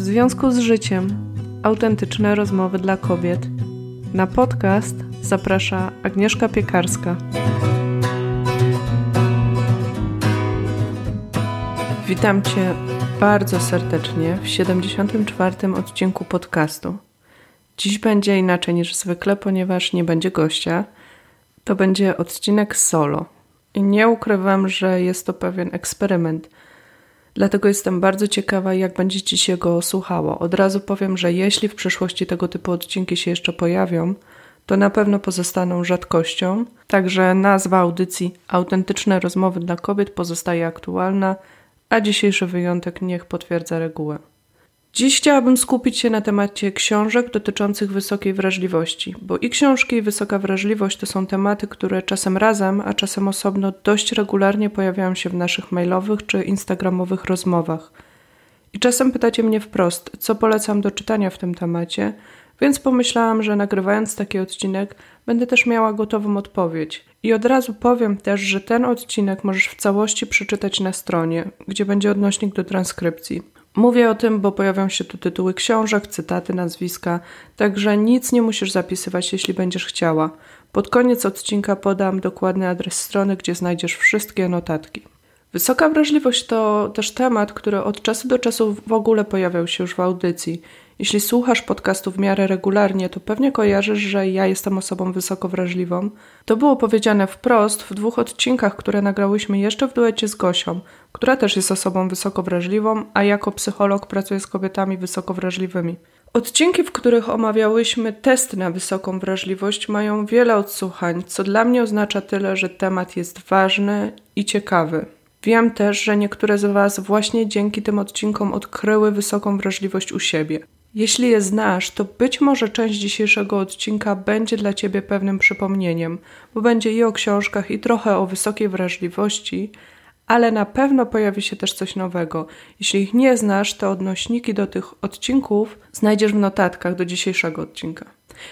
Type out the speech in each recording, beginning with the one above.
W związku z życiem autentyczne rozmowy dla kobiet. Na podcast zaprasza Agnieszka Piekarska. Witam Cię bardzo serdecznie w 74. odcinku podcastu. Dziś będzie inaczej niż zwykle, ponieważ nie będzie gościa. To będzie odcinek solo. I nie ukrywam, że jest to pewien eksperyment – Dlatego jestem bardzo ciekawa, jak będziecie się go słuchało. Od razu powiem, że jeśli w przyszłości tego typu odcinki się jeszcze pojawią, to na pewno pozostaną rzadkością. Także nazwa audycji Autentyczne rozmowy dla kobiet pozostaje aktualna, a dzisiejszy wyjątek niech potwierdza regułę. Dziś chciałabym skupić się na temacie książek dotyczących wysokiej wrażliwości, bo i książki, i wysoka wrażliwość to są tematy, które czasem razem, a czasem osobno dość regularnie pojawiają się w naszych mailowych czy instagramowych rozmowach. I czasem pytacie mnie wprost, co polecam do czytania w tym temacie, więc pomyślałam, że nagrywając taki odcinek, będę też miała gotową odpowiedź. I od razu powiem też, że ten odcinek możesz w całości przeczytać na stronie, gdzie będzie odnośnik do transkrypcji. Mówię o tym, bo pojawią się tu tytuły książek, cytaty, nazwiska, także nic nie musisz zapisywać, jeśli będziesz chciała. Pod koniec odcinka podam dokładny adres strony, gdzie znajdziesz wszystkie notatki. Wysoka wrażliwość to też temat, który od czasu do czasu w ogóle pojawiał się już w audycji. Jeśli słuchasz podcastu w miarę regularnie, to pewnie kojarzysz, że ja jestem osobą wysoko wrażliwą. To było powiedziane wprost w dwóch odcinkach, które nagrałyśmy jeszcze w duecie z Gosią, która też jest osobą wysoko wrażliwą, a jako psycholog pracuje z kobietami wysoko wrażliwymi. Odcinki, w których omawiałyśmy test na wysoką wrażliwość, mają wiele odsłuchań, co dla mnie oznacza tyle, że temat jest ważny i ciekawy. Wiem też, że niektóre z Was właśnie dzięki tym odcinkom odkryły wysoką wrażliwość u siebie. Jeśli je znasz, to być może część dzisiejszego odcinka będzie dla Ciebie pewnym przypomnieniem, bo będzie i o książkach, i trochę o wysokiej wrażliwości, ale na pewno pojawi się też coś nowego. Jeśli ich nie znasz, to odnośniki do tych odcinków znajdziesz w notatkach do dzisiejszego odcinka.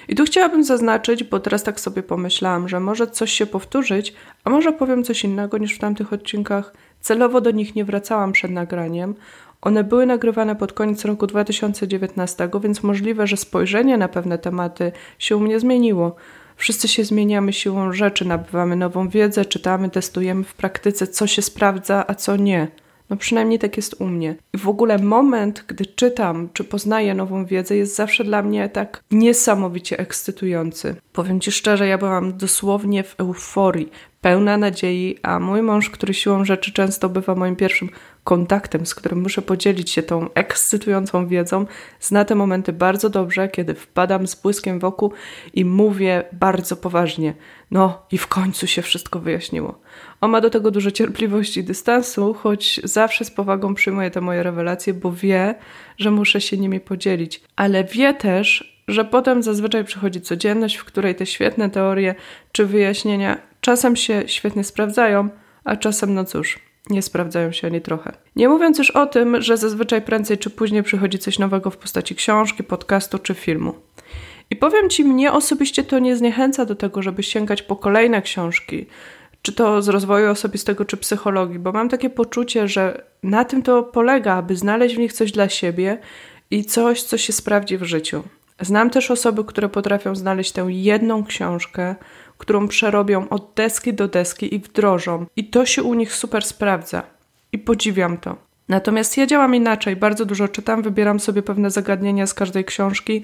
I tu chciałabym zaznaczyć, bo teraz tak sobie pomyślałam, że może coś się powtórzyć, a może powiem coś innego niż w tamtych odcinkach. Celowo do nich nie wracałam przed nagraniem. One były nagrywane pod koniec roku 2019, więc możliwe, że spojrzenie na pewne tematy się u mnie zmieniło. Wszyscy się zmieniamy siłą rzeczy, nabywamy nową wiedzę, czytamy, testujemy w praktyce, co się sprawdza, a co nie. No przynajmniej tak jest u mnie. I w ogóle moment, gdy czytam czy poznaję nową wiedzę, jest zawsze dla mnie tak niesamowicie ekscytujący. Powiem Ci szczerze, ja byłam dosłownie w euforii, pełna nadziei, a mój mąż, który siłą rzeczy często bywa moim pierwszym kontaktem, z którym muszę podzielić się tą ekscytującą wiedzą, zna te momenty bardzo dobrze, kiedy wpadam z błyskiem wokół i mówię bardzo poważnie. No i w końcu się wszystko wyjaśniło. On ma do tego dużo cierpliwości i dystansu, choć zawsze z powagą przyjmuje te moje rewelacje, bo wie, że muszę się nimi podzielić. Ale wie też, że potem zazwyczaj przychodzi codzienność, w której te świetne teorie czy wyjaśnienia czasem się świetnie sprawdzają, a czasem, no cóż, nie sprawdzają się ani trochę. Nie mówiąc już o tym, że zazwyczaj prędzej czy później przychodzi coś nowego w postaci książki, podcastu czy filmu. I powiem Ci, mnie osobiście to nie zniechęca do tego, żeby sięgać po kolejne książki, czy to z rozwoju osobistego, czy psychologii, bo mam takie poczucie, że na tym to polega, aby znaleźć w nich coś dla siebie i coś, co się sprawdzi w życiu. Znam też osoby, które potrafią znaleźć tę jedną książkę, którą przerobią od deski do deski i wdrożą, i to się u nich super sprawdza. I podziwiam to. Natomiast ja działam inaczej, bardzo dużo czytam, wybieram sobie pewne zagadnienia z każdej książki,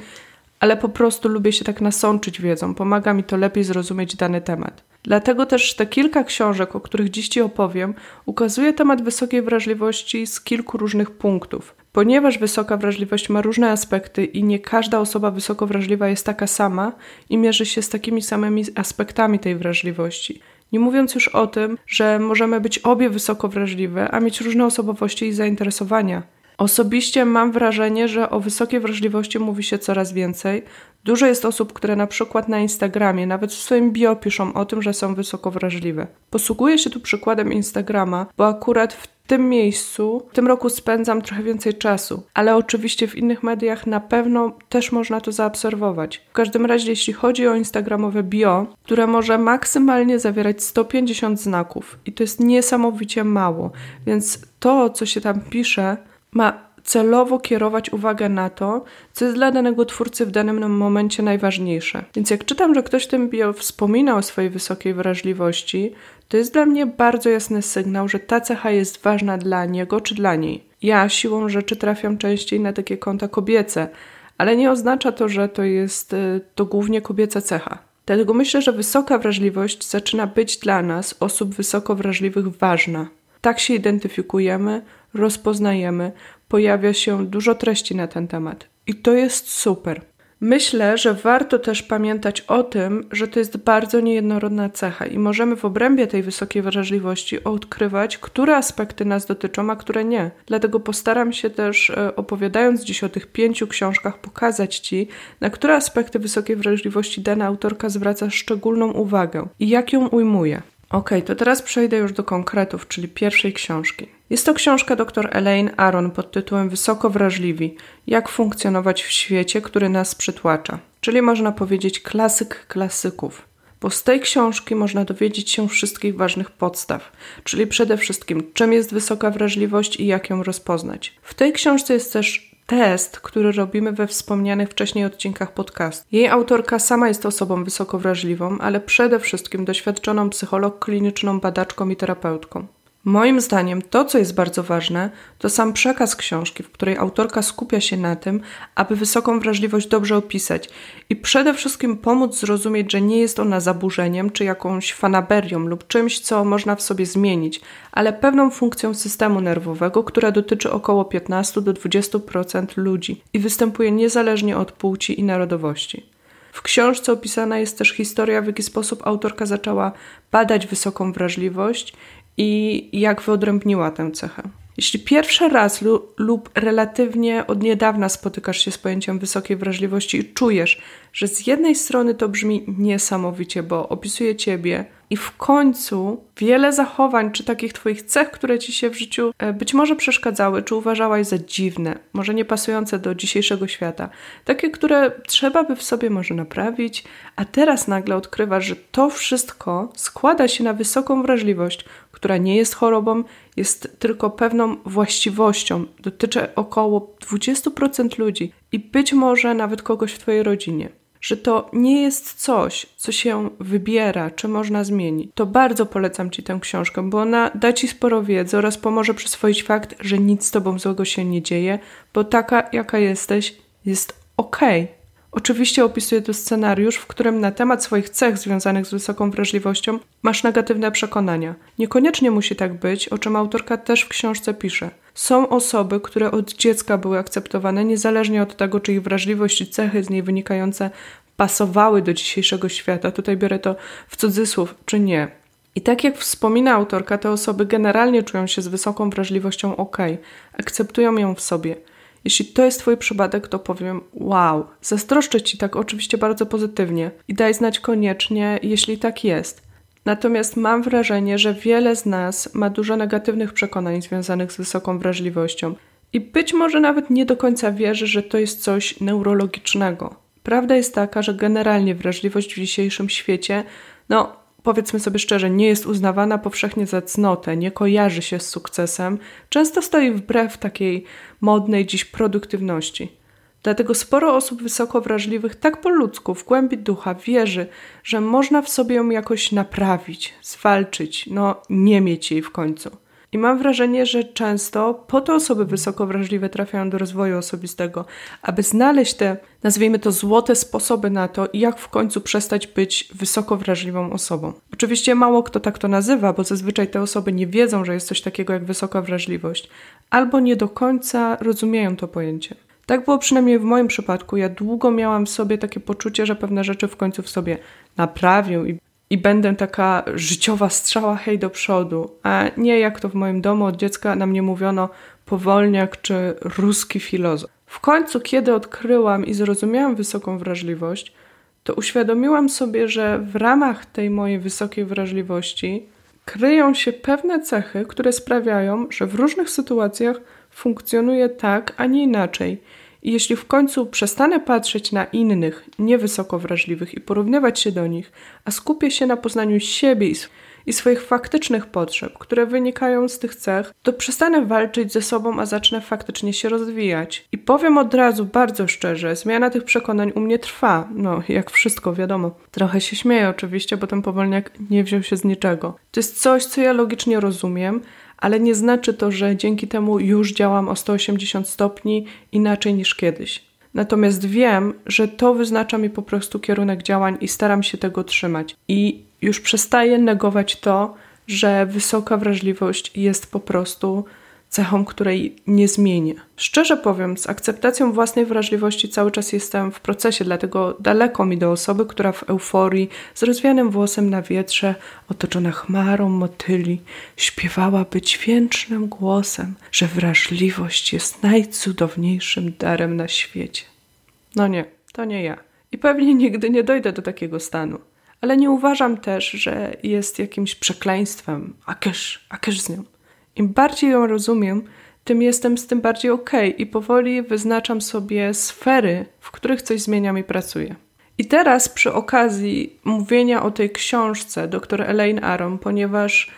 ale po prostu lubię się tak nasączyć wiedzą, pomaga mi to lepiej zrozumieć dany temat. Dlatego też te kilka książek, o których dziś Ci opowiem, ukazuje temat wysokiej wrażliwości z kilku różnych punktów. Ponieważ wysoka wrażliwość ma różne aspekty i nie każda osoba wysoko wrażliwa jest taka sama i mierzy się z takimi samymi aspektami tej wrażliwości. Nie mówiąc już o tym, że możemy być obie wysoko wrażliwe, a mieć różne osobowości i zainteresowania. Osobiście mam wrażenie, że o wysokiej wrażliwości mówi się coraz więcej. Dużo jest osób, które na przykład na Instagramie, nawet w swoim bio piszą o tym, że są wysoko wrażliwe. Posługuję się tu przykładem Instagrama, bo akurat w tym miejscu w tym roku spędzam trochę więcej czasu, ale oczywiście w innych mediach na pewno też można to zaobserwować. W każdym razie, jeśli chodzi o Instagramowe bio, które może maksymalnie zawierać 150 znaków i to jest niesamowicie mało, więc to, co się tam pisze, ma celowo kierować uwagę na to, co jest dla danego twórcy w danym momencie najważniejsze. Więc jak czytam, że ktoś w tym bio wspomina o swojej wysokiej wrażliwości, to jest dla mnie bardzo jasny sygnał, że ta cecha jest ważna dla niego czy dla niej. Ja siłą rzeczy trafiam częściej na takie konta kobiece, ale nie oznacza to, że to jest y, to głównie kobieca cecha. Dlatego myślę, że wysoka wrażliwość zaczyna być dla nas, osób wysoko wrażliwych, ważna. Tak się identyfikujemy, rozpoznajemy, pojawia się dużo treści na ten temat. I to jest super. Myślę, że warto też pamiętać o tym, że to jest bardzo niejednorodna cecha i możemy w obrębie tej wysokiej wrażliwości odkrywać, które aspekty nas dotyczą, a które nie. Dlatego postaram się też, e, opowiadając dziś o tych pięciu książkach, pokazać Ci, na które aspekty wysokiej wrażliwości dana autorka zwraca szczególną uwagę i jak ją ujmuje. Ok, to teraz przejdę już do konkretów, czyli pierwszej książki. Jest to książka dr Elaine Aron pod tytułem Wysoko wrażliwi: Jak funkcjonować w świecie, który nas przytłacza. Czyli można powiedzieć klasyk klasyków. Bo z tej książki można dowiedzieć się wszystkich ważnych podstaw, czyli przede wszystkim czym jest wysoka wrażliwość i jak ją rozpoznać. W tej książce jest też test, który robimy we wspomnianych wcześniej odcinkach podcastu. Jej autorka sama jest osobą wysoko wrażliwą, ale przede wszystkim doświadczoną psycholog kliniczną, badaczką i terapeutką. Moim zdaniem to, co jest bardzo ważne, to sam przekaz książki, w której autorka skupia się na tym, aby wysoką wrażliwość dobrze opisać i przede wszystkim pomóc zrozumieć, że nie jest ona zaburzeniem czy jakąś fanaberią lub czymś, co można w sobie zmienić, ale pewną funkcją systemu nerwowego, która dotyczy około 15 do 20% ludzi i występuje niezależnie od płci i narodowości. W książce opisana jest też historia, w jaki sposób autorka zaczęła badać wysoką wrażliwość i jak wyodrębniła tę cechę. Jeśli pierwszy raz lub relatywnie od niedawna spotykasz się z pojęciem wysokiej wrażliwości i czujesz, że z jednej strony to brzmi niesamowicie, bo opisuje ciebie i w końcu wiele zachowań czy takich twoich cech, które ci się w życiu e, być może przeszkadzały, czy uważałaś za dziwne, może nie pasujące do dzisiejszego świata, takie, które trzeba by w sobie może naprawić, a teraz nagle odkrywasz, że to wszystko składa się na wysoką wrażliwość, która nie jest chorobą, jest tylko pewną właściwością. Dotyczy około 20% ludzi i być może nawet kogoś w Twojej rodzinie. Że to nie jest coś, co się wybiera, czy można zmienić. To bardzo polecam Ci tę książkę, bo ona da Ci sporo wiedzy oraz pomoże przyswoić fakt, że nic z Tobą złego się nie dzieje, bo taka, jaka jesteś, jest okej. Okay. Oczywiście opisuje tu scenariusz, w którym na temat swoich cech związanych z wysoką wrażliwością masz negatywne przekonania. Niekoniecznie musi tak być, o czym autorka też w książce pisze. Są osoby, które od dziecka były akceptowane, niezależnie od tego, czy ich wrażliwość i cechy z niej wynikające pasowały do dzisiejszego świata. Tutaj biorę to w cudzysłów, czy nie. I tak jak wspomina autorka, te osoby generalnie czują się z wysoką wrażliwością ok, akceptują ją w sobie. Jeśli to jest Twój przypadek, to powiem wow, zazdroszczę Ci tak oczywiście bardzo pozytywnie i daj znać koniecznie, jeśli tak jest. Natomiast mam wrażenie, że wiele z nas ma dużo negatywnych przekonań związanych z wysoką wrażliwością i być może nawet nie do końca wierzy, że to jest coś neurologicznego. Prawda jest taka, że generalnie wrażliwość w dzisiejszym świecie, no powiedzmy sobie szczerze, nie jest uznawana powszechnie za cnotę, nie kojarzy się z sukcesem, często stoi wbrew takiej modnej dziś produktywności. Dlatego sporo osób wysoko wrażliwych tak po ludzku, w głębi ducha wierzy, że można w sobie ją jakoś naprawić, zwalczyć, no nie mieć jej w końcu. I mam wrażenie, że często po to osoby wysoko wrażliwe trafiają do rozwoju osobistego, aby znaleźć te, nazwijmy to, złote sposoby na to, jak w końcu przestać być wysoko wrażliwą osobą. Oczywiście mało kto tak to nazywa, bo zazwyczaj te osoby nie wiedzą, że jest coś takiego jak wysoka wrażliwość, albo nie do końca rozumieją to pojęcie. Tak było przynajmniej w moim przypadku. Ja długo miałam w sobie takie poczucie, że pewne rzeczy w końcu w sobie naprawię i i będę taka życiowa strzała hej do przodu, a nie jak to w moim domu od dziecka na mnie mówiono powolniak czy ruski filozof. W końcu, kiedy odkryłam i zrozumiałam wysoką wrażliwość, to uświadomiłam sobie, że w ramach tej mojej wysokiej wrażliwości kryją się pewne cechy, które sprawiają, że w różnych sytuacjach funkcjonuję tak, a nie inaczej i jeśli w końcu przestanę patrzeć na innych, niewysoko wrażliwych i porównywać się do nich, a skupię się na poznaniu siebie i swoich faktycznych potrzeb, które wynikają z tych cech, to przestanę walczyć ze sobą, a zacznę faktycznie się rozwijać. I powiem od razu bardzo szczerze, zmiana tych przekonań u mnie trwa. No, jak wszystko, wiadomo. Trochę się śmieję oczywiście, bo ten powolniak nie wziął się z niczego. To jest coś, co ja logicznie rozumiem, ale nie znaczy to, że dzięki temu już działam o 180 stopni inaczej niż kiedyś. Natomiast wiem, że to wyznacza mi po prostu kierunek działań i staram się tego trzymać. I już przestaję negować to, że wysoka wrażliwość jest po prostu cechą, której nie zmienię. Szczerze powiem, z akceptacją własnej wrażliwości cały czas jestem w procesie, dlatego daleko mi do osoby, która w euforii, z rozwianym włosem na wietrze, otoczona chmarą motyli, śpiewałaby dźwięcznym głosem, że wrażliwość jest najcudowniejszym darem na świecie. No nie, to nie ja. I pewnie nigdy nie dojdę do takiego stanu. Ale nie uważam też, że jest jakimś przekleństwem. A kysz, a kysz z nią. Im bardziej ją rozumiem, tym jestem z tym bardziej okay i powoli wyznaczam sobie sfery, w których coś zmieniam i pracuję. I teraz przy okazji mówienia o tej książce dr Elaine Aron, ponieważ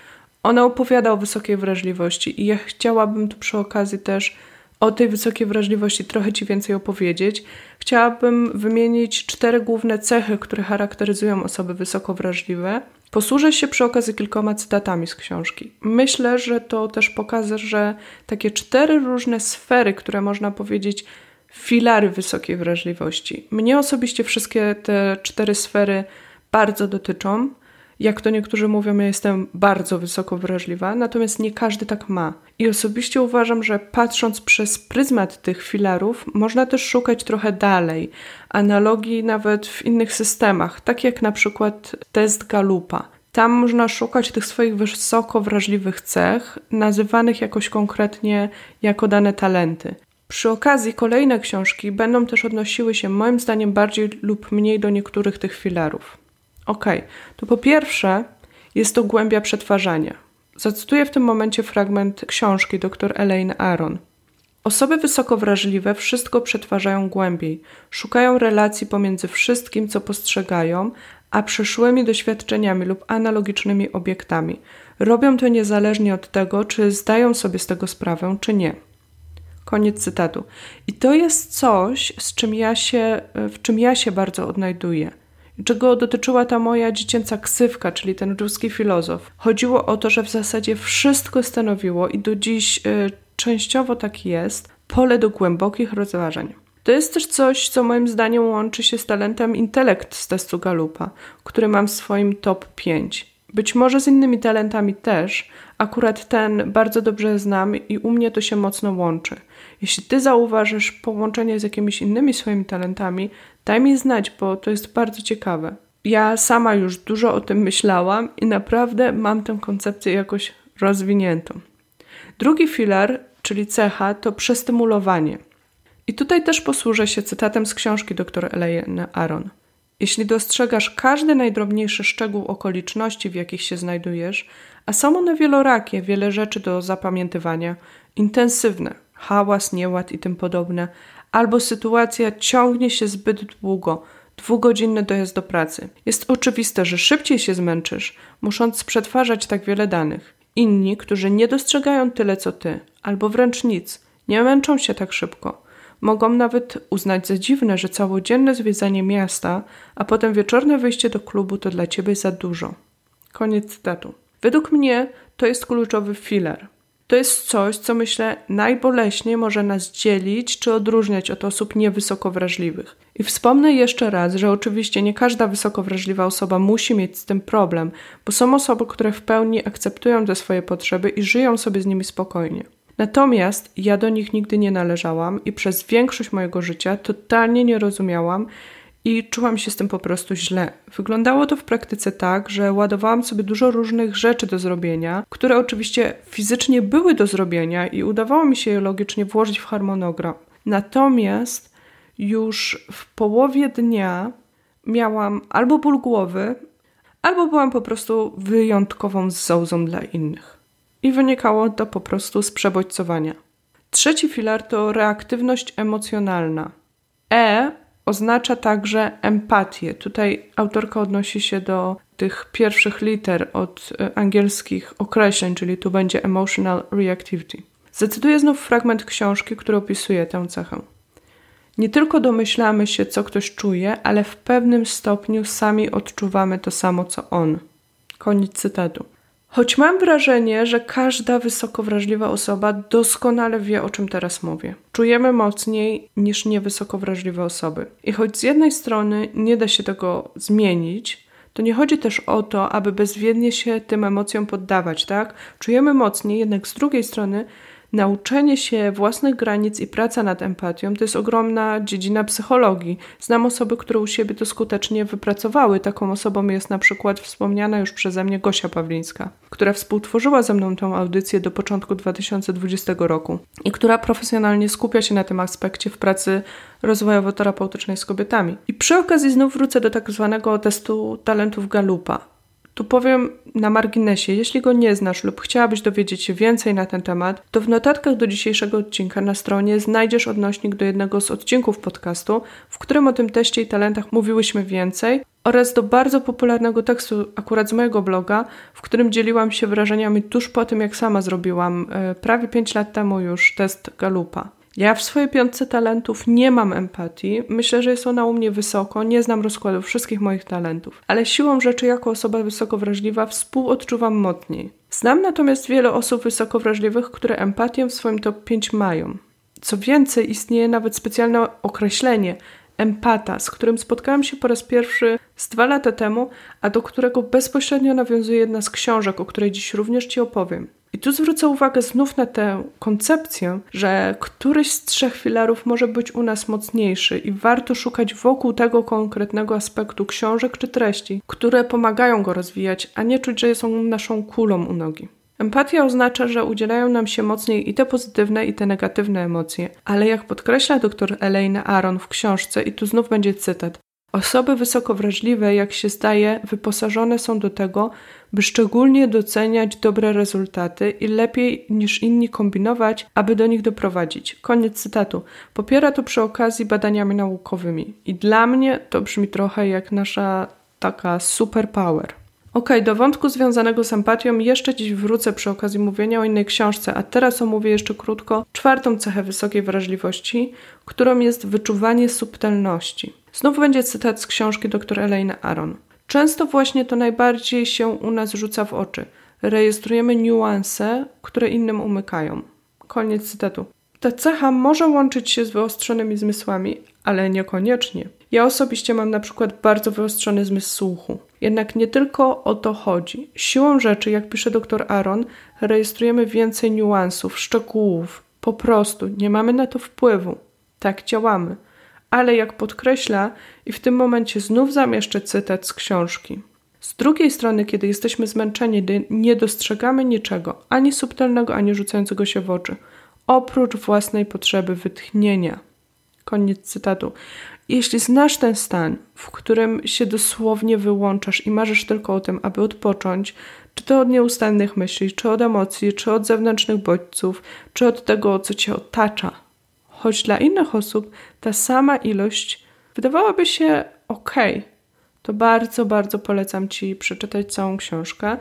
ona opowiada o wysokiej wrażliwości i ja chciałabym tu przy okazji też o tej wysokiej wrażliwości trochę Ci więcej opowiedzieć, chciałabym wymienić cztery główne cechy, które charakteryzują osoby wysoko wrażliwe. Posłużę się przy okazji kilkoma cytatami z książki. Myślę, że to też pokaże, że takie cztery różne sfery, które można powiedzieć filary wysokiej wrażliwości. Mnie osobiście wszystkie te cztery sfery bardzo dotyczą. Jak to niektórzy mówią, ja jestem bardzo wysoko wrażliwa, natomiast nie każdy tak ma. I osobiście uważam, że patrząc przez pryzmat tych filarów, można też szukać trochę dalej, analogii nawet w innych systemach, tak jak na przykład test Galupa. Tam można szukać tych swoich wysoko wrażliwych cech, nazywanych jakoś konkretnie jako dane talenty. Przy okazji kolejne książki będą też odnosiły się moim zdaniem bardziej lub mniej do niektórych tych filarów. Ok, to po pierwsze jest to głębia przetwarzania. Zacytuję w tym momencie fragment książki dr Elaine Aron. Osoby wysoko wrażliwe wszystko przetwarzają głębiej, szukają relacji pomiędzy wszystkim, co postrzegają, a przeszłymi doświadczeniami lub analogicznymi obiektami. Robią to niezależnie od tego, czy zdają sobie z tego sprawę, czy nie. Koniec cytatu. I to jest coś, z czym ja się, w czym ja się bardzo odnajduję czego dotyczyła ta moja dziecięca ksywka, czyli ten ruski filozof. Chodziło o to, że w zasadzie wszystko stanowiło i do dziś y, częściowo tak jest pole do głębokich rozważań. To jest też coś, co moim zdaniem łączy się z talentem intelekt z testu Galupa, który mam w swoim top 5. Być może z innymi talentami też, akurat ten bardzo dobrze znam i u mnie to się mocno łączy. Jeśli ty zauważysz połączenie z jakimiś innymi swoimi talentami, daj mi znać, bo to jest bardzo ciekawe. Ja sama już dużo o tym myślałam i naprawdę mam tę koncepcję jakoś rozwiniętą. Drugi filar, czyli cecha, to przestymulowanie. I tutaj też posłużę się cytatem z książki dr Elaine Aron. Jeśli dostrzegasz każdy najdrobniejszy szczegół okoliczności, w jakich się znajdujesz, a są one wielorakie, wiele rzeczy do zapamiętywania, intensywne, hałas, nieład i tym podobne, albo sytuacja ciągnie się zbyt długo, dwugodzinny dojazd do pracy. Jest oczywiste, że szybciej się zmęczysz, musząc przetwarzać tak wiele danych. Inni, którzy nie dostrzegają tyle co ty, albo wręcz nic, nie męczą się tak szybko. Mogą nawet uznać za dziwne, że całodzienne zwiedzanie miasta, a potem wieczorne wyjście do klubu to dla ciebie za dużo. Koniec cytatu. Według mnie to jest kluczowy filar. To jest coś, co myślę najboleśniej może nas dzielić czy odróżniać od osób niewysoko wrażliwych. I wspomnę jeszcze raz, że oczywiście nie każda wysoko wrażliwa osoba musi mieć z tym problem, bo są osoby, które w pełni akceptują te swoje potrzeby i żyją sobie z nimi spokojnie. Natomiast ja do nich nigdy nie należałam i przez większość mojego życia totalnie nie rozumiałam, i czułam się z tym po prostu źle. Wyglądało to w praktyce tak, że ładowałam sobie dużo różnych rzeczy do zrobienia, które oczywiście fizycznie były do zrobienia i udawało mi się je logicznie włożyć w harmonogram. Natomiast już w połowie dnia miałam albo ból głowy, albo byłam po prostu wyjątkową zołzą dla innych. I wynikało to po prostu z przebodźcowania. Trzeci filar to reaktywność emocjonalna. E oznacza także empatię. Tutaj autorka odnosi się do tych pierwszych liter od e, angielskich określeń, czyli tu będzie emotional reactivity. Zacytuję znów fragment książki, który opisuje tę cechę. Nie tylko domyślamy się, co ktoś czuje, ale w pewnym stopniu sami odczuwamy to samo, co on. Koniec cytatu. Choć mam wrażenie, że każda wysoko wrażliwa osoba doskonale wie, o czym teraz mówię. Czujemy mocniej niż niewysoko wrażliwe osoby. I choć z jednej strony nie da się tego zmienić, to nie chodzi też o to, aby bezwiednie się tym emocjom poddawać, tak? Czujemy mocniej, jednak z drugiej strony Nauczenie się własnych granic i praca nad empatią to jest ogromna dziedzina psychologii. Znam osoby, które u siebie to skutecznie wypracowały. Taką osobą jest na przykład wspomniana już przeze mnie Gosia Pawlińska, która współtworzyła ze mną tę audycję do początku 2020 roku i która profesjonalnie skupia się na tym aspekcie w pracy rozwojowo-terapeutycznej z kobietami. I przy okazji znów wrócę do tak zwanego testu talentów Galupa. Tu powiem na marginesie, jeśli go nie znasz lub chciałabyś dowiedzieć się więcej na ten temat, to w notatkach do dzisiejszego odcinka na stronie znajdziesz odnośnik do jednego z odcinków podcastu, w którym o tym teście i talentach mówiłyśmy więcej, oraz do bardzo popularnego tekstu akurat z mojego bloga, w którym dzieliłam się wrażeniami tuż po tym, jak sama zrobiłam e, prawie 5 lat temu już test Galupa. Ja w swojej piątce talentów nie mam empatii. Myślę, że jest ona u mnie wysoko. Nie znam rozkładu wszystkich moich talentów. Ale siłą rzeczy, jako osoba wysoko wrażliwa, współodczuwam mocniej. Znam natomiast wiele osób wysoko wrażliwych, które empatię w swoim top 5 mają. Co więcej, istnieje nawet specjalne określenie empata, z którym spotkałam się po raz pierwszy z dwa lata temu, a do którego bezpośrednio nawiązuje jedna z książek, o której dziś również Ci opowiem. I tu zwrócę uwagę znów na tę koncepcję, że któryś z trzech filarów może być u nas mocniejszy i warto szukać wokół tego konkretnego aspektu książek czy treści, które pomagają go rozwijać, a nie czuć, że są naszą kulą u nogi. Empatia oznacza, że udzielają nam się mocniej i te pozytywne, i te negatywne emocje, ale jak podkreśla dr Elaine Aron w książce, i tu znów będzie cytat, Osoby wysoko wrażliwe, jak się zdaje, wyposażone są do tego, by szczególnie doceniać dobre rezultaty i lepiej niż inni kombinować, aby do nich doprowadzić. Koniec cytatu. Popiera to przy okazji badaniami naukowymi. I dla mnie to brzmi trochę jak nasza taka superpower. Ok, do wątku związanego z empatią jeszcze dziś wrócę przy okazji mówienia o innej książce, a teraz omówię jeszcze krótko czwartą cechę wysokiej wrażliwości, którą jest wyczuwanie subtelności. Znów będzie cytat z książki dr Elaine Aron. Często właśnie to najbardziej się u nas rzuca w oczy. Rejestrujemy niuanse, które innym umykają. Koniec cytatu. Ta cecha może łączyć się z wyostrzonymi zmysłami, ale niekoniecznie. Ja osobiście mam na przykład bardzo wyostrzony zmysł słuchu. Jednak nie tylko o to chodzi. Siłą rzeczy, jak pisze dr Aaron, rejestrujemy więcej niuansów, szczegółów. Po prostu nie mamy na to wpływu. Tak działamy. Ale jak podkreśla, i w tym momencie znów zamieszczę cytat z książki. Z drugiej strony, kiedy jesteśmy zmęczeni, nie dostrzegamy niczego, ani subtelnego, ani rzucającego się w oczy, oprócz własnej potrzeby wytchnienia. Koniec cytatu. Jeśli znasz ten stan, w którym się dosłownie wyłączasz i marzysz tylko o tym, aby odpocząć, czy to od nieustannych myśli, czy od emocji, czy od zewnętrznych bodźców, czy od tego, co cię otacza, choć dla innych osób ta sama ilość wydawałaby się ok, to bardzo, bardzo polecam ci przeczytać całą książkę.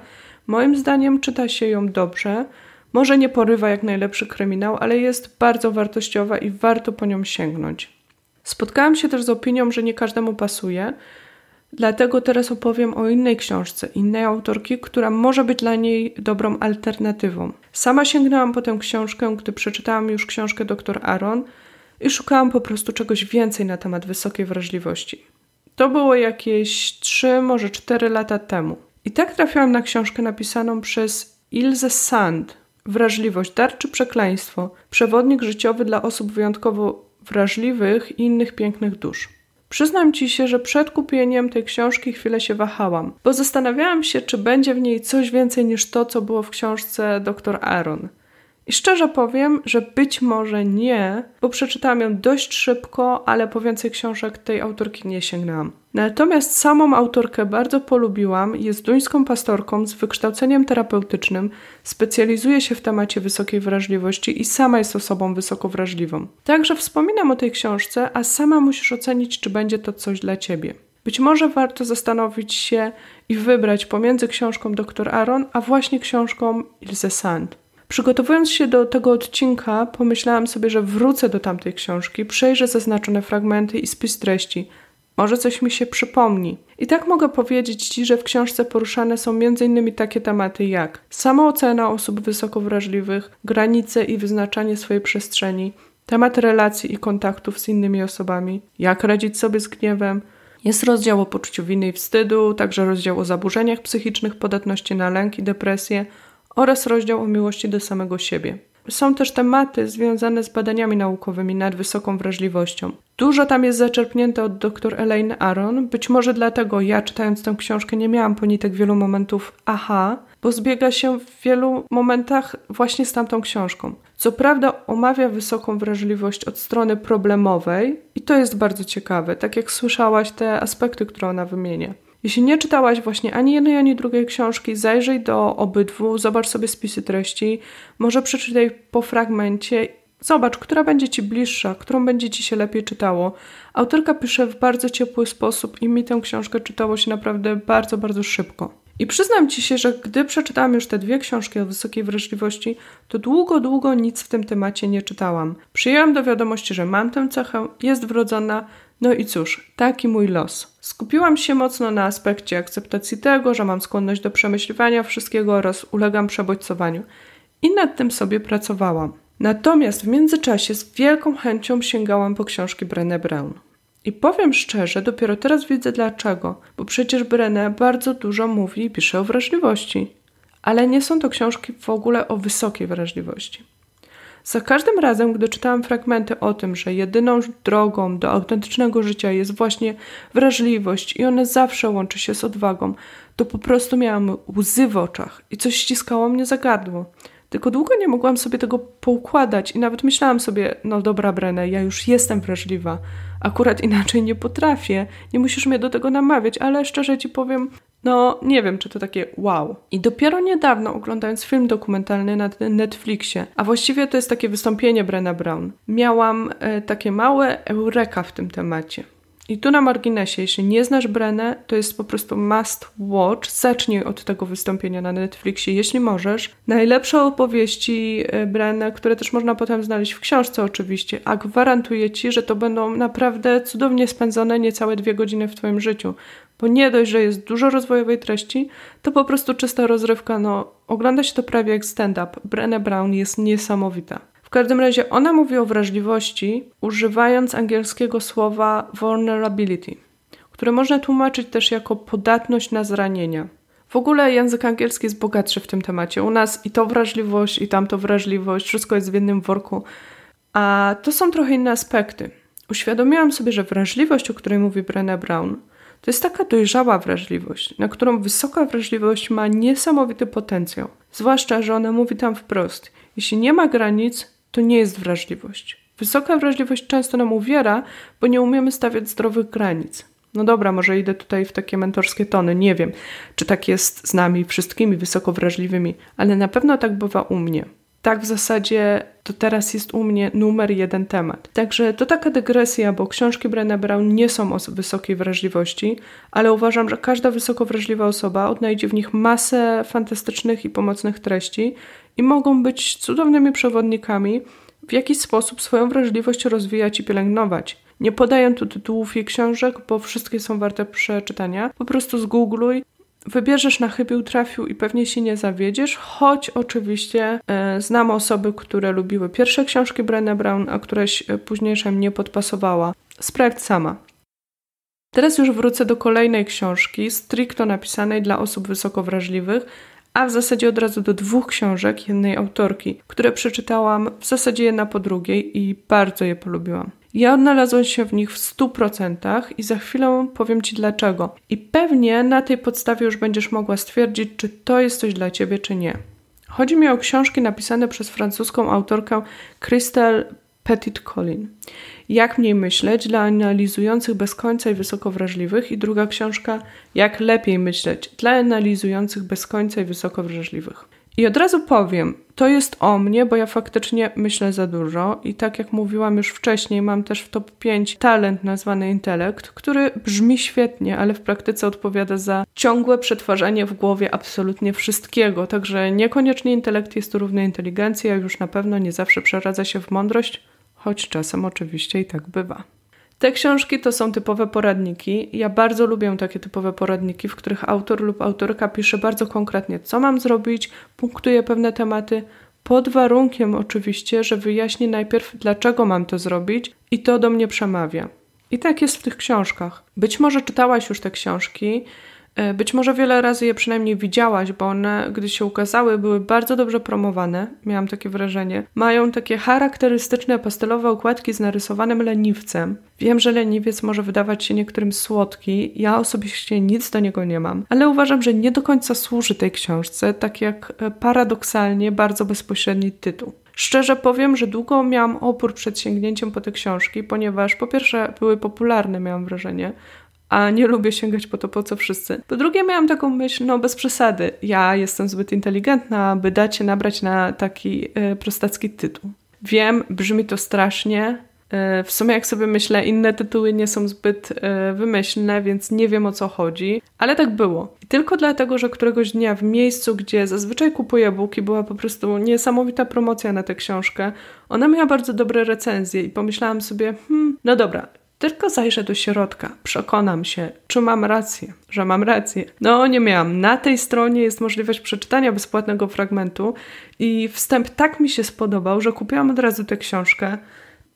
Moim zdaniem czyta się ją dobrze. Może nie porywa jak najlepszy kryminał, ale jest bardzo wartościowa i warto po nią sięgnąć. Spotkałam się też z opinią, że nie każdemu pasuje, dlatego teraz opowiem o innej książce, innej autorki, która może być dla niej dobrą alternatywą. Sama sięgnęłam po tę książkę, gdy przeczytałam już książkę dr Aaron i szukałam po prostu czegoś więcej na temat wysokiej wrażliwości. To było jakieś 3, może 4 lata temu. I tak trafiłam na książkę napisaną przez Ilse Sand, Wrażliwość, dar czy przekleństwo? Przewodnik życiowy dla osób wyjątkowo wrażliwych i innych pięknych dusz. Przyznam ci się, że przed kupieniem tej książki chwilę się wahałam, bo zastanawiałam się, czy będzie w niej coś więcej niż to, co było w książce dr Aaron. I szczerze powiem, że być może nie, bo przeczytałam ją dość szybko, ale po więcej książek tej autorki nie sięgnęłam. Natomiast samą autorkę bardzo polubiłam. Jest duńską pastorką z wykształceniem terapeutycznym, specjalizuje się w temacie wysokiej wrażliwości i sama jest osobą wysoko wrażliwą. Także wspominam o tej książce, a sama musisz ocenić, czy będzie to coś dla ciebie. Być może warto zastanowić się i wybrać pomiędzy książką Dr. Aaron, a właśnie książką Ilse Sand. Przygotowując się do tego odcinka, pomyślałam sobie, że wrócę do tamtej książki, przejrzę zaznaczone fragmenty i spis treści. Może coś mi się przypomni. I tak mogę powiedzieć Ci, że w książce poruszane są m.in. takie tematy jak samoocena osób wysoko wrażliwych, granice i wyznaczanie swojej przestrzeni, temat relacji i kontaktów z innymi osobami, jak radzić sobie z gniewem. Jest rozdział o poczuciu winy i wstydu, także rozdział o zaburzeniach psychicznych, podatności na lęk i depresję oraz rozdział o miłości do samego siebie. Są też tematy związane z badaniami naukowymi nad wysoką wrażliwością. Dużo tam jest zaczerpnięte od dr Elaine Aron, być może dlatego ja czytając tę książkę nie miałam ponitek wielu momentów aha, bo zbiega się w wielu momentach właśnie z tamtą książką. Co prawda omawia wysoką wrażliwość od strony problemowej i to jest bardzo ciekawe, tak jak słyszałaś te aspekty, które ona wymienia. Jeśli nie czytałaś właśnie ani jednej, ani drugiej książki, zajrzyj do obydwu, zobacz sobie spisy treści, może przeczytaj po fragmencie, zobacz, która będzie Ci bliższa, którą będzie Ci się lepiej czytało. Autorka pisze w bardzo ciepły sposób i mi tę książkę czytało się naprawdę bardzo, bardzo szybko. I przyznam Ci się, że gdy przeczytałam już te dwie książki o wysokiej wrażliwości, to długo, długo nic w tym temacie nie czytałam. Przyjęłam do wiadomości, że mam tę cechę, jest wrodzona, no i cóż, taki mój los. Skupiłam się mocno na aspekcie akceptacji tego, że mam skłonność do przemyśliwania wszystkiego oraz ulegam przebodźcowaniu. I nad tym sobie pracowałam. Natomiast w międzyczasie z wielką chęcią sięgałam po książki Brené Brown. I powiem szczerze, dopiero teraz widzę dlaczego, bo przecież Brené bardzo dużo mówi i pisze o wrażliwości. Ale nie są to książki w ogóle o wysokiej wrażliwości. Za każdym razem, gdy czytałam fragmenty o tym, że jedyną drogą do autentycznego życia jest właśnie wrażliwość i ona zawsze łączy się z odwagą, to po prostu miałam łzy w oczach i coś ściskało mnie za gardło. Tylko długo nie mogłam sobie tego poukładać i nawet myślałam sobie, no dobra Brenę, ja już jestem wrażliwa, akurat inaczej nie potrafię, nie musisz mnie do tego namawiać, ale szczerze Ci powiem, no nie wiem, czy to takie wow. I dopiero niedawno oglądając film dokumentalny na Netflixie, a właściwie to jest takie wystąpienie Brena Brown, miałam e, takie małe eureka w tym temacie. I tu na marginesie, jeśli nie znasz Brenę, to jest po prostu must watch. Zacznij od tego wystąpienia na Netflixie, jeśli możesz. Najlepsze opowieści e, Brenę, które też można potem znaleźć w książce oczywiście, a gwarantuję Ci, że to będą naprawdę cudownie spędzone niecałe dwie godziny w Twoim życiu. Bo nie dość, że jest dużo rozwojowej treści, to po prostu czysta rozrywka. No, ogląda się to prawie jak stand-up. Brené Brown jest niesamowita każdym razie ona mówi o wrażliwości, używając angielskiego słowa vulnerability, które można tłumaczyć też jako podatność na zranienia. W ogóle język angielski jest bogatszy w tym temacie. U nas i to wrażliwość, i tamto wrażliwość, wszystko jest w jednym worku. A to są trochę inne aspekty. Uświadomiłam sobie, że wrażliwość, o której mówi Brené Brown, to jest taka dojrzała wrażliwość, na którą wysoka wrażliwość ma niesamowity potencjał. Zwłaszcza, że ona mówi tam wprost: jeśli nie ma granic, to nie jest wrażliwość. Wysoka wrażliwość często nam uwiera, bo nie umiemy stawiać zdrowych granic. No dobra, może idę tutaj w takie mentorskie tony, nie wiem, czy tak jest z nami wszystkimi wysoko wrażliwymi, ale na pewno tak bywa u mnie. Tak w zasadzie to teraz jest u mnie numer jeden temat. Także to taka dygresja, bo książki Brené Brown nie są o wysokiej wrażliwości, ale uważam, że każda wysoko wrażliwa osoba odnajdzie w nich masę fantastycznych i pomocnych treści i mogą być cudownymi przewodnikami, w jaki sposób swoją wrażliwość rozwijać i pielęgnować. Nie podaję tu tytułów jej książek, bo wszystkie są warte przeczytania. Po prostu zgoogluj, wybierzesz na chybił trafił i pewnie się nie zawiedziesz, choć oczywiście e, znam osoby, które lubiły pierwsze książki Brené Brown, a któreś e, późniejsza mnie podpasowała. Sprawdź sama. Teraz już wrócę do kolejnej książki, stricto napisanej dla osób wysoko wrażliwych, a w zasadzie od razu do dwóch książek jednej autorki, które przeczytałam w zasadzie jedna po drugiej i bardzo je polubiłam. Ja odnalazłam się w nich w 100% i za chwilę powiem Ci dlaczego. I pewnie na tej podstawie już będziesz mogła stwierdzić, czy to jest coś dla Ciebie, czy nie. Chodzi mi o książki napisane przez francuską autorkę Christelle Petit-Colin. Jak mniej myśleć dla analizujących bez końca i wysoko wrażliwych? I druga książka Jak lepiej myśleć dla analizujących bez końca i wysoko wrażliwych. I od razu powiem, to jest o mnie, bo ja faktycznie myślę za dużo i tak jak mówiłam już wcześniej, mam też w top 5 talent nazwany intelekt, który brzmi świetnie, ale w praktyce odpowiada za ciągłe przetwarzanie w głowie absolutnie wszystkiego, także niekoniecznie intelekt jest równy inteligencji, a już na pewno nie zawsze przeradza się w mądrość, choć czasem oczywiście i tak bywa. Te książki to są typowe poradniki. Ja bardzo lubię takie typowe poradniki, w których autor lub autorka pisze bardzo konkretnie, co mam zrobić, punktuje pewne tematy, pod warunkiem oczywiście, że wyjaśni najpierw, dlaczego mam to zrobić i to do mnie przemawia. I tak jest w tych książkach. Być może czytałaś już te książki, być może wiele razy je przynajmniej widziałaś, bo one, gdy się ukazały, były bardzo dobrze promowane, miałam takie wrażenie. Mają takie charakterystyczne pastelowe okładki z narysowanym leniwcem. Wiem, że leniwiec może wydawać się niektórym słodki, ja osobiście nic do niego nie mam, ale uważam, że nie do końca służy tej książce, tak jak e, paradoksalnie bardzo bezpośredni tytuł. Szczerze powiem, że długo miałam opór przed sięgnięciem po te książki, ponieważ po pierwsze były popularne, miałam wrażenie, a nie lubię sięgać po to, po co wszyscy. Po drugie, miałam taką myśl, no bez przesady, ja jestem zbyt inteligentna, aby dać się nabrać na taki y, prostacki tytuł. Wiem, brzmi to strasznie. Y, w sumie, jak sobie myślę, inne tytuły nie są zbyt y, wymyślne, więc nie wiem o co chodzi, ale tak było. I tylko dlatego, że któregoś dnia w miejscu, gdzie zazwyczaj kupuję buki, była po prostu niesamowita promocja na tę książkę. Ona miała bardzo dobre recenzje i pomyślałam sobie, hmm, no dobra, tylko zajrzę do środka, przekonam się, czy mam rację, że mam rację. No, nie miałam. Na tej stronie jest możliwość przeczytania bezpłatnego fragmentu i wstęp tak mi się spodobał, że kupiłam od razu tę książkę.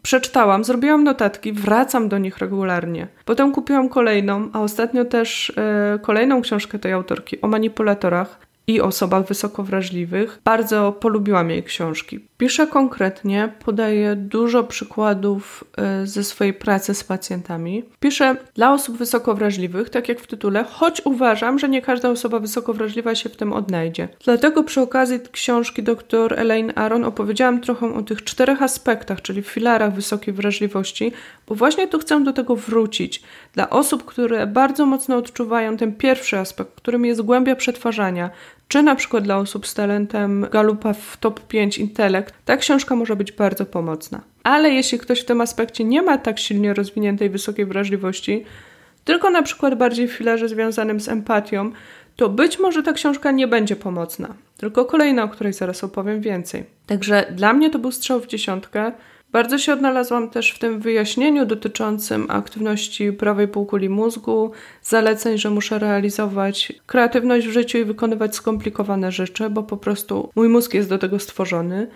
Przeczytałam, zrobiłam notatki, wracam do nich regularnie. Potem kupiłam kolejną, a ostatnio też yy, kolejną książkę tej autorki o manipulatorach i osobach wysoko wrażliwych. Bardzo polubiłam jej książki. Pisze konkretnie, podaje dużo przykładów e, ze swojej pracy z pacjentami. Pisze dla osób wysoko wrażliwych, tak jak w tytule, choć uważam, że nie każda osoba wysoko wrażliwa się w tym odnajdzie. Dlatego przy okazji książki dr Elaine Aron opowiedziałam trochę o tych czterech aspektach, czyli filarach wysokiej wrażliwości, bo właśnie tu chcę do tego wrócić. Dla osób, które bardzo mocno odczuwają ten pierwszy aspekt, którym jest głębia przetwarzania, czy na przykład dla osób z talentem Galupa w top 5 intelekt, ta książka może być bardzo pomocna. Ale jeśli ktoś w tym aspekcie nie ma tak silnie rozwiniętej wysokiej wrażliwości, tylko na przykład bardziej w filarze związanym z empatią, to być może ta książka nie będzie pomocna. Tylko kolejna, o której zaraz opowiem więcej. Także dla mnie to był strzał w dziesiątkę. Bardzo się odnalazłam też w tym wyjaśnieniu dotyczącym aktywności prawej półkuli mózgu, zaleceń, że muszę realizować kreatywność w życiu i wykonywać skomplikowane rzeczy, bo po prostu mój mózg jest do tego stworzony.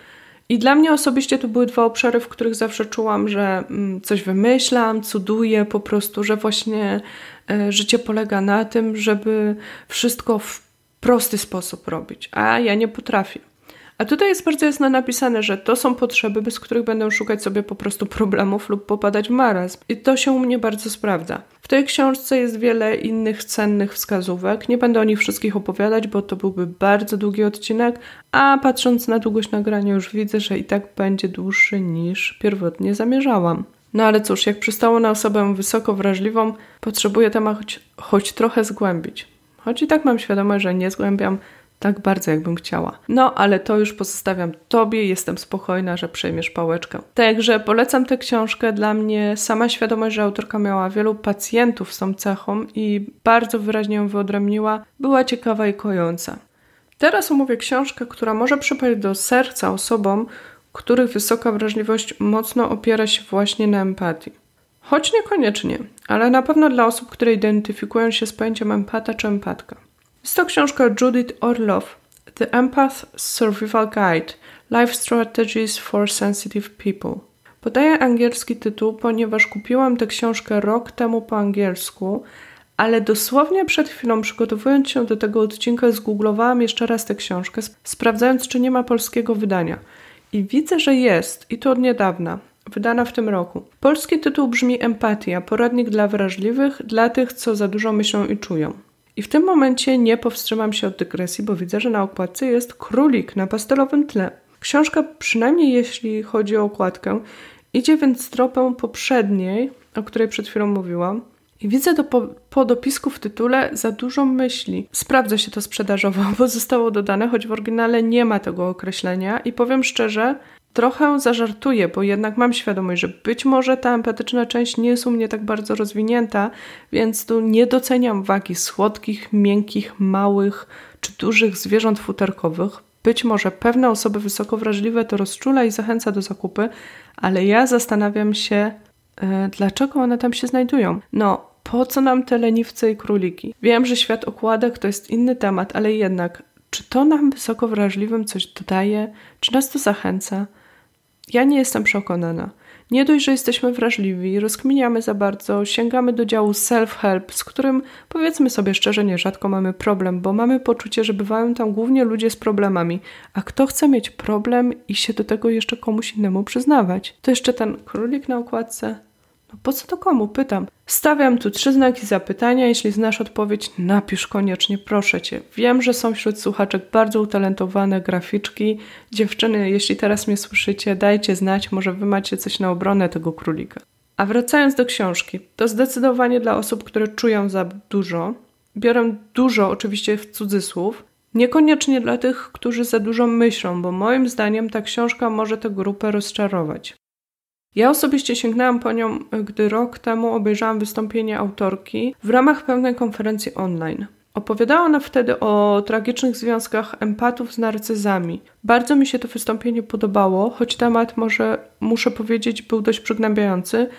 I dla mnie osobiście to były dwa obszary, w których zawsze czułam, że mm, coś wymyślam, cuduję, po prostu, że właśnie e, życie polega na tym, żeby wszystko w prosty sposób robić, a ja nie potrafię. A tutaj jest bardzo jasno napisane, że to są potrzeby, bez których będą szukać sobie po prostu problemów lub popadać w marazm. I to się u mnie bardzo sprawdza. W tej książce jest wiele innych cennych wskazówek. Nie będę o nich wszystkich opowiadać, bo to byłby bardzo długi odcinek, a patrząc na długość nagrania już widzę, że i tak będzie dłuższy niż pierwotnie zamierzałam. No ale cóż, jak przystało na osobę wysoko wrażliwą, potrzebuję temat choć, choć trochę zgłębić. Choć i tak mam świadomość, że nie zgłębiam tak bardzo, jakbym chciała. No, ale to już pozostawiam Tobie, jestem spokojna, że przejmiesz pałeczkę. Także polecam tę książkę. Dla mnie sama świadomość, że autorka miała wielu pacjentów z tą cechą i bardzo wyraźnie ją wyodrębniła, była ciekawa i kojąca. Teraz omówię książkę, która może przypaść do serca osobom, których wysoka wrażliwość mocno opiera się właśnie na empatii. Choć niekoniecznie, ale na pewno dla osób, które identyfikują się z pojęciem empata czy empatka. Jest to książka Judith Orloff, The Empath Survival Guide Life Strategies for Sensitive People. Podaję angielski tytuł, ponieważ kupiłam tę książkę rok temu po angielsku, ale dosłownie przed chwilą, przygotowując się do tego odcinka, zgooglowałam jeszcze raz tę książkę, sprawdzając, czy nie ma polskiego wydania. I widzę, że jest, i to od niedawna, wydana w tym roku. Polski tytuł brzmi Empatia poradnik dla wrażliwych, dla tych, co za dużo myślą i czują. I w tym momencie nie powstrzymam się od dygresji, bo widzę, że na okładce jest królik na pastelowym tle. Książka, przynajmniej jeśli chodzi o okładkę, idzie więc tropem poprzedniej, o której przed chwilą mówiłam. I widzę do po, po dopisku w tytule za dużo myśli. Sprawdza się to sprzedażowo, bo zostało dodane, choć w oryginale nie ma tego określenia. I powiem szczerze, trochę zażartuję, bo jednak mam świadomość, że być może ta empatyczna część nie jest u mnie tak bardzo rozwinięta, więc tu nie doceniam wagi słodkich, miękkich, małych czy dużych zwierząt futerkowych. Być może pewne osoby wysoko wrażliwe to rozczula i zachęca do zakupy, ale ja zastanawiam się, yy, dlaczego one tam się znajdują. No, po co nam te leniwce i króliki? Wiem, że świat okładek to jest inny temat, ale jednak, czy to nam wysoko wrażliwym coś dodaje? Czy nas to zachęca? Ja nie jestem przekonana. Nie dość, że jesteśmy wrażliwi, rozkminiamy za bardzo, sięgamy do działu self-help, z którym powiedzmy sobie szczerze, nierzadko mamy problem, bo mamy poczucie, że bywają tam głównie ludzie z problemami. A kto chce mieć problem i się do tego jeszcze komuś innemu przyznawać? To jeszcze ten królik na okładce. No po co to komu? Pytam. Stawiam tu trzy znaki zapytania. Jeśli znasz odpowiedź, napisz koniecznie, proszę cię. Wiem, że są wśród słuchaczek bardzo utalentowane graficzki. Dziewczyny, jeśli teraz mnie słyszycie, dajcie znać, może wy macie coś na obronę tego królika. A wracając do książki, to zdecydowanie dla osób, które czują za dużo. Biorę dużo, oczywiście w cudzysłów, Niekoniecznie dla tych, którzy za dużo myślą, bo moim zdaniem ta książka może tę grupę rozczarować. Ja osobiście sięgnęłam po nią, gdy rok temu obejrzałam wystąpienie autorki w ramach pełnej konferencji online. Opowiadała ona wtedy o tragicznych związkach empatów z narcyzami. Bardzo mi się to wystąpienie podobało, choć temat może, muszę powiedzieć, był dość przygnębiający.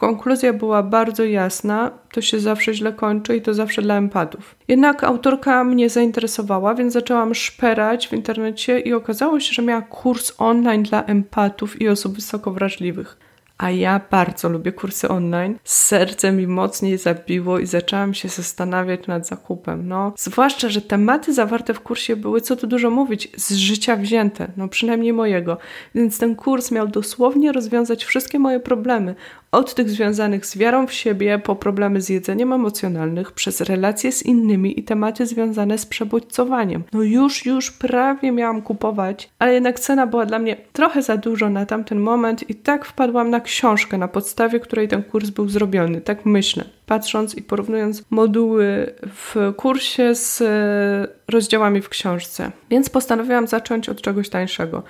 Konkluzja była bardzo jasna, to się zawsze źle kończy i to zawsze dla empatów. Jednak autorka mnie zainteresowała, więc zaczęłam szperać w internecie i okazało się, że miała kurs online dla empatów i osób wysoko wrażliwych a ja bardzo lubię kursy online. Serce mi mocniej zabiło i zaczęłam się zastanawiać nad zakupem. No, zwłaszcza, że tematy zawarte w kursie były, co tu dużo mówić, z życia wzięte, no przynajmniej mojego. Więc ten kurs miał dosłownie rozwiązać wszystkie moje problemy. Od tych związanych z wiarą w siebie, po problemy z jedzeniem emocjonalnych, przez relacje z innymi i tematy związane z przebodźcowaniem. No już, już prawie miałam kupować, ale jednak cena była dla mnie trochę za dużo na tamten moment i tak wpadłam na książkę, na podstawie której ten kurs był zrobiony. Tak myślę, patrząc i porównując moduły w kursie z e, rozdziałami w książce. Więc postanowiłam zacząć od czegoś tańszego.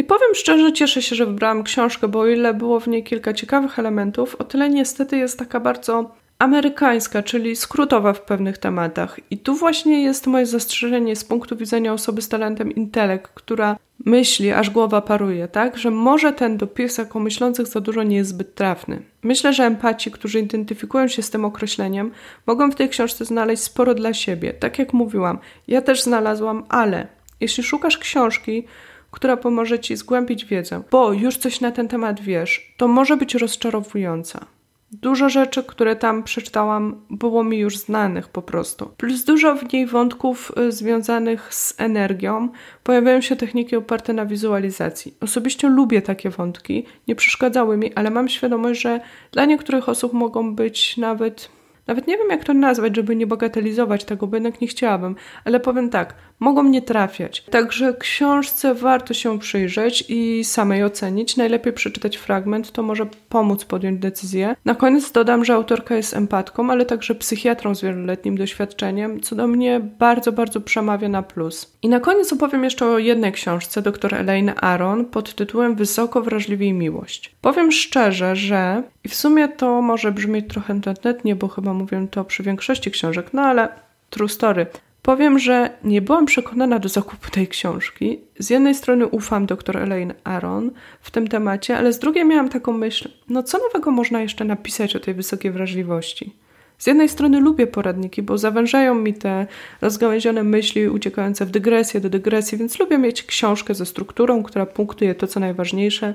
I powiem szczerze, cieszę się, że wybrałam książkę, bo o ile było w niej kilka ciekawych elementów, o tyle niestety jest taka bardzo amerykańska, czyli skrótowa w pewnych tematach. I tu właśnie jest moje zastrzeżenie z punktu widzenia osoby z talentem intelekt, która myśli, aż głowa paruje, tak? Że może ten dopisek o myślących za dużo nie jest zbyt trafny. Myślę, że empaci, którzy identyfikują się z tym określeniem, mogą w tej książce znaleźć sporo dla siebie. Tak jak mówiłam, ja też znalazłam, ale jeśli szukasz książki, która pomoże ci zgłębić wiedzę, bo już coś na ten temat wiesz, to może być rozczarowująca. Dużo rzeczy, które tam przeczytałam, było mi już znanych po prostu. Plus dużo w niej wątków y, związanych z energią. Pojawiają się techniki oparte na wizualizacji. Osobiście lubię takie wątki, nie przeszkadzały mi, ale mam świadomość, że dla niektórych osób mogą być nawet nawet nie wiem, jak to nazwać, żeby nie bagatelizować tego, bo jednak nie chciałabym, ale powiem tak, mogą nie trafiać. Także książce warto się przyjrzeć i samej ocenić. Najlepiej przeczytać fragment, to może pomóc podjąć decyzję. Na koniec dodam, że autorka jest empatką, ale także psychiatrą z wieloletnim doświadczeniem, co do mnie bardzo, bardzo przemawia na plus. I na koniec opowiem jeszcze o jednej książce dr Elaine Aron pod tytułem Wysoko wrażliwi miłość. Powiem szczerze, że i w sumie to może brzmieć trochę tętnie, bo chyba mówię to przy większości książek, no ale true story. Powiem, że nie byłam przekonana do zakupu tej książki. Z jednej strony ufam dr Elaine Aron w tym temacie, ale z drugiej miałam taką myśl, no co nowego można jeszcze napisać o tej wysokiej wrażliwości? Z jednej strony lubię poradniki, bo zawężają mi te rozgałęzione myśli uciekające w dygresję do dygresji, więc lubię mieć książkę ze strukturą, która punktuje to, co najważniejsze,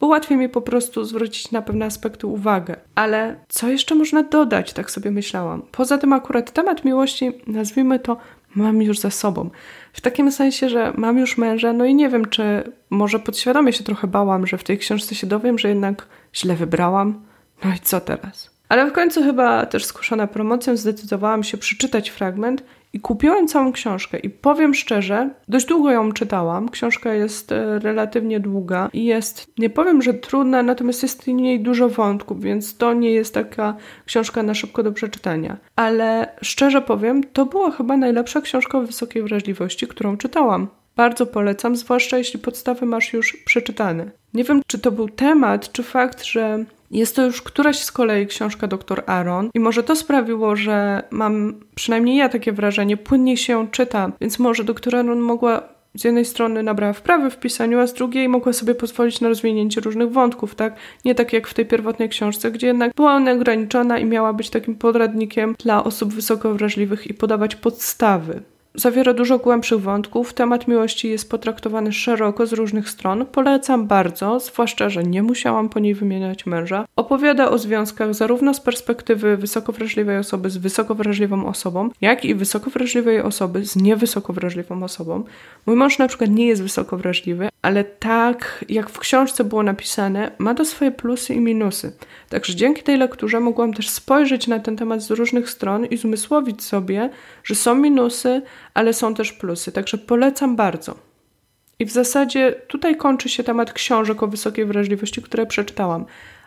bo łatwiej mi po prostu zwrócić na pewne aspekty uwagę. Ale co jeszcze można dodać, tak sobie myślałam. Poza tym akurat temat miłości, nazwijmy to, mam już za sobą. W takim sensie, że mam już męża, no i nie wiem, czy może podświadomie się trochę bałam, że w tej książce się dowiem, że jednak źle wybrałam. No i co teraz? Ale w końcu chyba też skuszona promocją zdecydowałam się przeczytać fragment I kupiłam całą książkę i powiem szczerze, dość długo ją czytałam. Książka jest e, relatywnie długa i jest, nie powiem, że trudna, natomiast jest w niej dużo wątków, więc to nie jest taka książka na szybko do przeczytania. Ale szczerze powiem, to była chyba najlepsza książka o wysokiej wrażliwości, którą czytałam. Bardzo polecam, zwłaszcza jeśli podstawy masz już przeczytane. Nie wiem, czy to był temat, czy fakt, że jest to już któraś z kolei książka dr Aaron i może to sprawiło, że mam, przynajmniej ja takie wrażenie, płynnie się czyta, więc może dr Aaron mogła z jednej strony nabrała wprawy w pisaniu, a z drugiej mogła sobie pozwolić na rozwinięcie różnych wątków, tak? Nie tak jak w tej pierwotnej książce, gdzie jednak była ona ograniczona i miała być takim podradnikiem dla osób wysoko wrażliwych i podawać podstawy. Zawiera dużo głębszych wątków. Temat miłości jest potraktowany szeroko z różnych stron. Polecam bardzo, zwłaszcza, że nie musiałam po niej wymieniać męża. Opowiada o związkach zarówno z perspektywy wysoko wrażliwej osoby z wysoko wrażliwą osobą, jak i wysoko wrażliwej osoby z niewysoko wrażliwą osobą. Mój mąż na przykład nie jest wysoko wrażliwy, ale tak jak w książce było napisane, ma to swoje plusy i minusy. Także dzięki tej lekturze mogłam też spojrzeć na ten temat z różnych stron i zmysłowić sobie, że są minusy, ale są też plusy. Także polecam bardzo. I w zasadzie tutaj kończy się temat książek o wysokiej wrażliwości, które przeczytałam.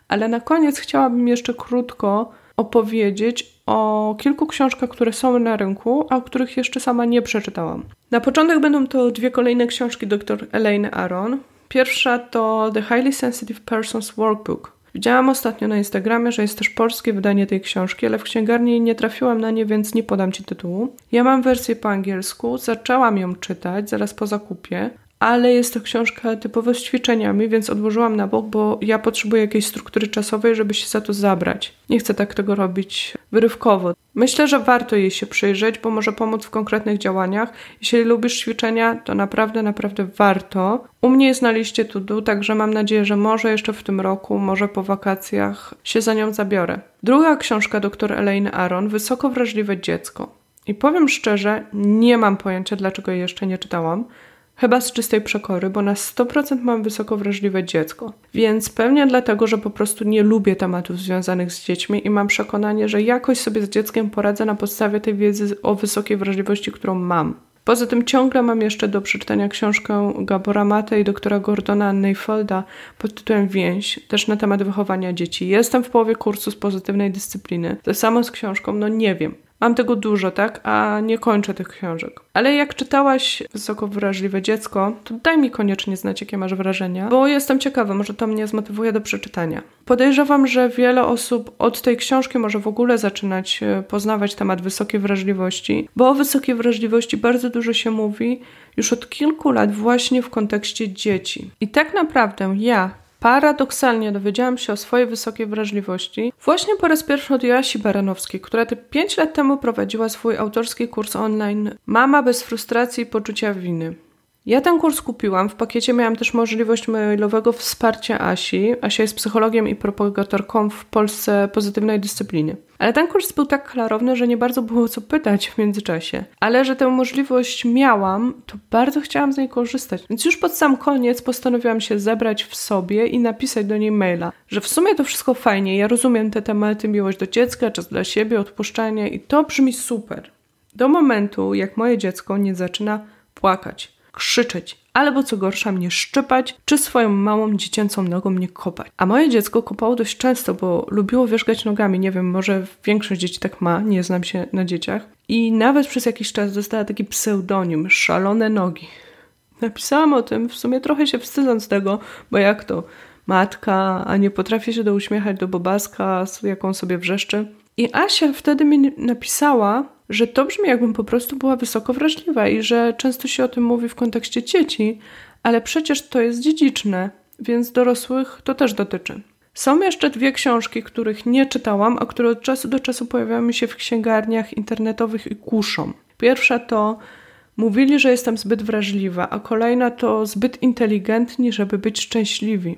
Ale na koniec chciałabym jeszcze krótko opowiedzieć o kilku książkach, które są na rynku, a o których jeszcze sama nie przeczytałam. Na początek będą to dwie kolejne książki dr Elaine Aron. Pierwsza to The Highly Sensitive Person's Workbook Widziałam ostatnio na Instagramie, że jest też polskie wydanie tej książki, ale w księgarni nie trafiłam na nie, więc nie podam Ci tytułu. Ja mam wersję po angielsku, zaczęłam ją czytać zaraz po zakupie, ale jest to książka typowo z ćwiczeniami, więc odłożyłam na bok, bo ja potrzebuję jakiejś struktury czasowej, żeby się za to zabrać. Nie chcę tak tego robić wyrywkowo. Myślę, że warto jej się przyjrzeć, bo może pomóc w konkretnych działaniach. Jeśli lubisz ćwiczenia, to naprawdę, naprawdę warto. U mnie jest na liście to także mam nadzieję, że może jeszcze w tym roku, może po wakacjach się za nią zabiorę. Druga książka dr Elaine Aron, Wysoko wrażliwe dziecko. I powiem szczerze, nie mam pojęcia, dlaczego jej jeszcze nie czytałam. Chyba z czystej przekory, bo na 100% mam wysoko wrażliwe dziecko. Więc pewnie dlatego, że po prostu nie lubię tematów związanych z dziećmi i mam przekonanie, że jakoś sobie z dzieckiem poradzę na podstawie tej wiedzy o wysokiej wrażliwości, którą mam. Poza tym ciągle mam jeszcze do przeczytania książkę Gabora Mate i doktora Gordona Neyfolda pod tytułem Więź, też na temat wychowania dzieci. Jestem w połowie kursu z pozytywnej dyscypliny. To samo z książką, no nie wiem. Mam tego dużo, tak? A nie kończę tych książek. Ale jak czytałaś Wysoko Wrażliwe Dziecko, to daj mi koniecznie znać, jakie masz wrażenia, bo jestem ciekawa, może to mnie zmotywuje do przeczytania. Podejrzewam, że wiele osób od tej książki może w ogóle zaczynać e, poznawać temat wysokiej wrażliwości, bo o wysokiej wrażliwości bardzo dużo się mówi już od kilku lat właśnie w kontekście dzieci. I tak naprawdę ja, Paradoksalnie dowiedziałam się o swojej wysokiej wrażliwości właśnie po raz pierwszy od Joasi Baranowskiej, która te 5 lat temu prowadziła swój autorski kurs online Mama bez frustracji i poczucia winy. Ja ten kurs kupiłam. W pakiecie miałam też możliwość mailowego wsparcia Asi. Asia jest psychologiem i propagatorką w Polsce pozytywnej dyscypliny. Ale ten kurs był tak klarowny, że nie bardzo było co pytać w międzyczasie. Ale że tę możliwość miałam, to bardzo chciałam z niej korzystać. Więc już pod sam koniec postanowiłam się zebrać w sobie i napisać do niej maila, że w sumie to wszystko fajnie. Ja rozumiem te tematy, miłość do dziecka, czas dla siebie, odpuszczanie i to brzmi super. Do momentu, jak moje dziecko nie zaczyna płakać krzyczeć, albo co gorsza mnie szczypać, czy swoją małą dziecięcą nogą mnie kopać. A moje dziecko kopało dość często, bo lubiło wierzgać nogami. Nie wiem, może większość dzieci tak ma, nie znam się na dzieciach. I nawet przez jakiś czas dostała taki pseudonim szalone nogi. Napisałam o tym, w sumie trochę się wstydząc tego, bo jak to matka, a nie potrafię się do uśmiechać do bobaska, jaką sobie wrzeszczy. I Asia wtedy mi napisała, że to brzmi jakbym po prostu była wysoko wrażliwa i że często się o tym mówi w kontekście dzieci, ale przecież to jest dziedziczne, więc dorosłych to też dotyczy. Są jeszcze dwie książki, których nie czytałam, a które od czasu do czasu pojawiają się w księgarniach internetowych i kuszą. Pierwsza to Mówili, że jestem zbyt wrażliwa, a kolejna to zbyt inteligentni, żeby być szczęśliwi.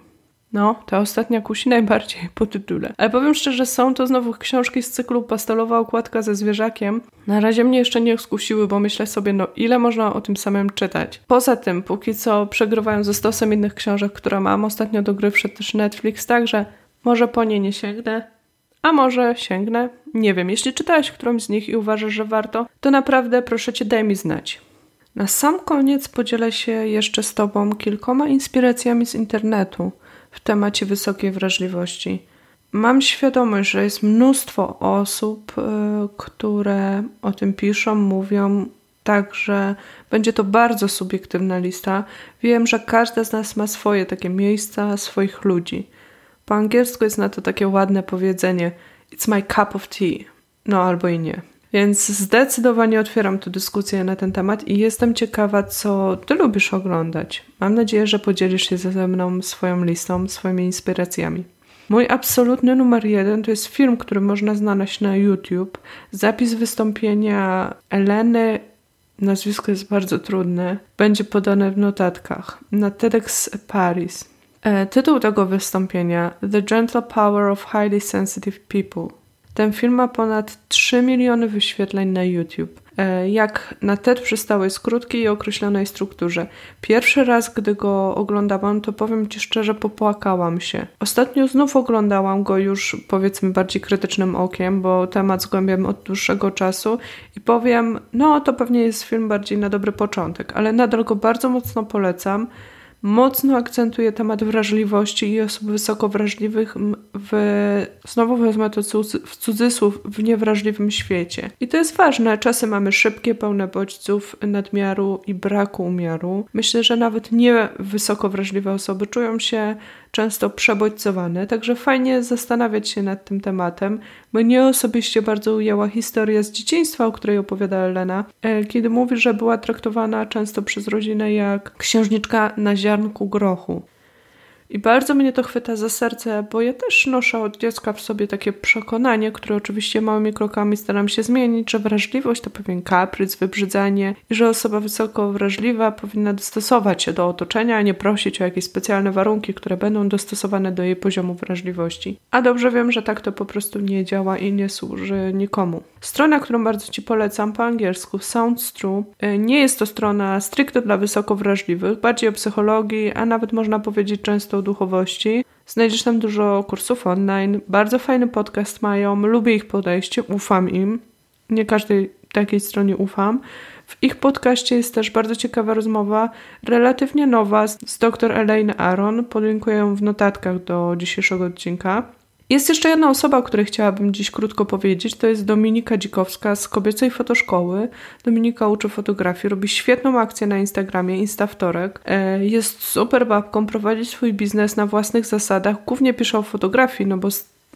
No, ta ostatnia kusi najbardziej po tytule. Ale powiem szczerze, są to znowu książki z cyklu Pastelowa okładka ze zwierzakiem. Na razie mnie jeszcze nie skusiły, bo myślę sobie, no ile można o tym samym czytać. Poza tym, póki co przegrywają ze stosem innych książek, które mam. Ostatnio do gry wszedł też Netflix, także może po nie nie sięgnę, A może sięgnę? Nie wiem. Jeśli czytałeś którąś z nich i uważasz, że warto, to naprawdę proszę cię, daj mi znać. Na sam koniec podzielę się jeszcze z Tobą kilkoma inspiracjami z internetu w temacie wysokiej wrażliwości. Mam świadomość, że jest mnóstwo osób, y, które o tym piszą, mówią, także będzie to bardzo subiektywna lista. Wiem, że każda z nas ma swoje takie miejsca, swoich ludzi. Po angielsku jest na to takie ładne powiedzenie: It's my cup of tea. No albo i nie. Więc zdecydowanie otwieram tu dyskusję na ten temat i jestem ciekawa, co ty lubisz oglądać. Mam nadzieję, że podzielisz się ze mną swoją listą, swoimi inspiracjami. Mój absolutny numer jeden to jest film, który można znaleźć na YouTube. Zapis wystąpienia Eleny, nazwisko jest bardzo trudne, będzie podane w notatkach na TEDx Paris. E, tytuł tego wystąpienia The Gentle Power of Highly Sensitive People. Ten film ma ponad 3 miliony wyświetleń na YouTube. E, jak na TED przystało jest krótki i określonej strukturze. Pierwszy raz, gdy go oglądałam, to powiem Ci szczerze, popłakałam się. Ostatnio znów oglądałam go już powiedzmy bardziej krytycznym okiem, bo temat zgłębiam od dłuższego czasu i powiem, no to pewnie jest film bardziej na dobry początek, ale nadal go bardzo mocno polecam mocno akcentuje temat wrażliwości i osób wysoko wrażliwych w, znowu wezmę to w cudzysłów, w niewrażliwym świecie. I to jest ważne. Czasy mamy szybkie, pełne bodźców, nadmiaru i braku umiaru. Myślę, że nawet nie wysoko wrażliwe osoby czują się często przebodźcowane, także fajnie zastanawiać się nad tym tematem. Mnie osobiście bardzo ujęła historia z dzieciństwa, o której opowiada Elena, e, kiedy mówi, że była traktowana często przez rodzinę jak księżniczka na ziarnku grochu. I bardzo mnie to chwyta za serce, bo ja też noszę od dziecka w sobie takie przekonanie, które oczywiście małymi krokami staram się zmienić, że wrażliwość to pewien kaprys, wybrzydzenie i że osoba wysoko wrażliwa powinna dostosować się do otoczenia, a nie prosić o jakieś specjalne warunki, które będą dostosowane do jej poziomu wrażliwości. A dobrze wiem, że tak to po prostu nie działa i nie służy nikomu. Strona, którą bardzo Ci polecam po angielsku, Sounds True, y, nie jest to strona stricte dla wysoko wrażliwych, bardziej o psychologii, a nawet można powiedzieć często duchowości. Znajdziesz tam dużo kursów online. Bardzo fajny podcast mają. Lubię ich podejście, ufam im. Nie każdej takiej stronie ufam. W ich podcaście jest też bardzo ciekawa rozmowa, relatywnie nowa, z, dr Elaine Aaron. Podlinkuję ją w notatkach do dzisiejszego odcinka. Jest jeszcze jedna osoba, o której chciałabym dziś krótko powiedzieć. To jest Dominika Dzikowska z kobiecej fotoszkoły. Dominika uczy fotografii, robi świetną akcję na Instagramie, Instawtorek. E, jest super babką, prowadzi swój biznes na własnych zasadach. Głównie pisze o fotografii, no bo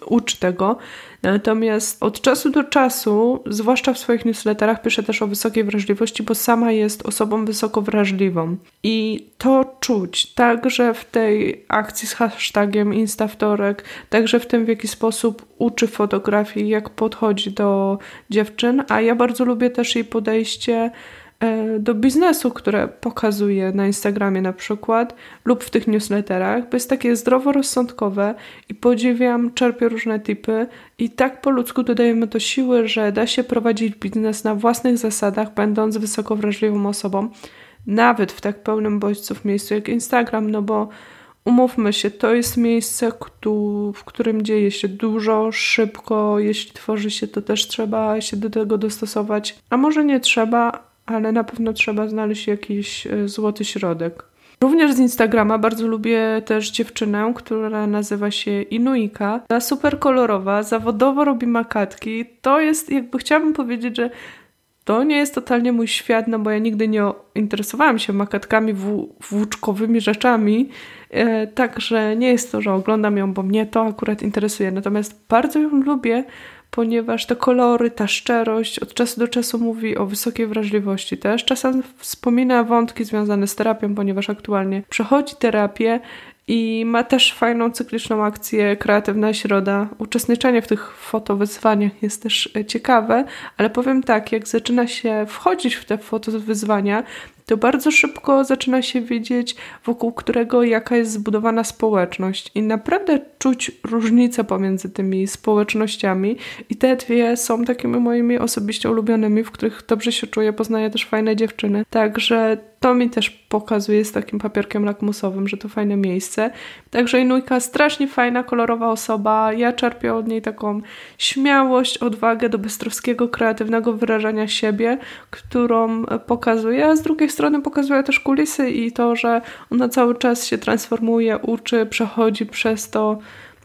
uczy tego. Natomiast od czasu do czasu, zwłaszcza w swoich newsletterach, pisze też o wysokiej wrażliwości, bo sama jest osobą wysoko wrażliwą. I to czuć także w tej akcji z hashtagiem Instawtorek, także w tym, w jaki sposób uczy fotografii, jak podchodzi do dziewczyn. A ja bardzo lubię też jej podejście do biznesu, które pokazuje na Instagramie na przykład lub w tych newsletterach, bo jest takie zdroworozsądkowe i podziwiam, czerpię różne typy i tak po ludzku dodajemy to siły, że da się prowadzić biznes na własnych zasadach, będąc wysoko wrażliwą osobą, nawet w tak pełnym bodźców miejscu jak Instagram, no bo umówmy się, to jest miejsce, w którym dzieje się dużo, szybko, jeśli tworzy się, to też trzeba się do tego dostosować, a może nie trzeba, ale na pewno trzeba znaleźć jakiś e, złoty środek. Również z Instagrama bardzo lubię też dziewczynę, która nazywa się Inuika. Ona super kolorowa, zawodowo robi makatki. To jest, jakby chciałabym powiedzieć, że to nie jest totalnie mój świat, no bo ja nigdy nie interesowałam się makatkami, włóczkowymi rzeczami, e, także nie jest to, że oglądam ją, bo mnie to akurat interesuje. Natomiast bardzo ją lubię, ponieważ te kolory, ta szczerość od czasu do czasu mówi o wysokiej wrażliwości też. Czasem wspomina wątki związane z terapią, ponieważ aktualnie przechodzi terapię i ma też fajną cykliczną akcję Kreatywna Środa. Uczestniczenie w tych fotowyzwaniach jest też ciekawe, ale powiem tak, jak zaczyna się wchodzić w te fotowyzwania, to bardzo szybko zaczyna się wiedzieć, wokół którego jaka jest zbudowana społeczność. I naprawdę czuć różnicę pomiędzy tymi społecznościami. I te dwie są takimi moimi osobiście ulubionymi, w których dobrze się czuję, poznaję też fajne dziewczyny. Także to mi też pokazuje z takim papierkiem lakmusowym, że to fajne miejsce. Także Inujka strasznie fajna, kolorowa osoba. Ja czerpię od niej taką śmiałość, odwagę do bystrowskiego, kreatywnego wyrażania siebie, którą pokazuje, a z drugiej strony pokazuje też kulisy i to, że ona cały czas się transformuje, uczy, przechodzi przez to.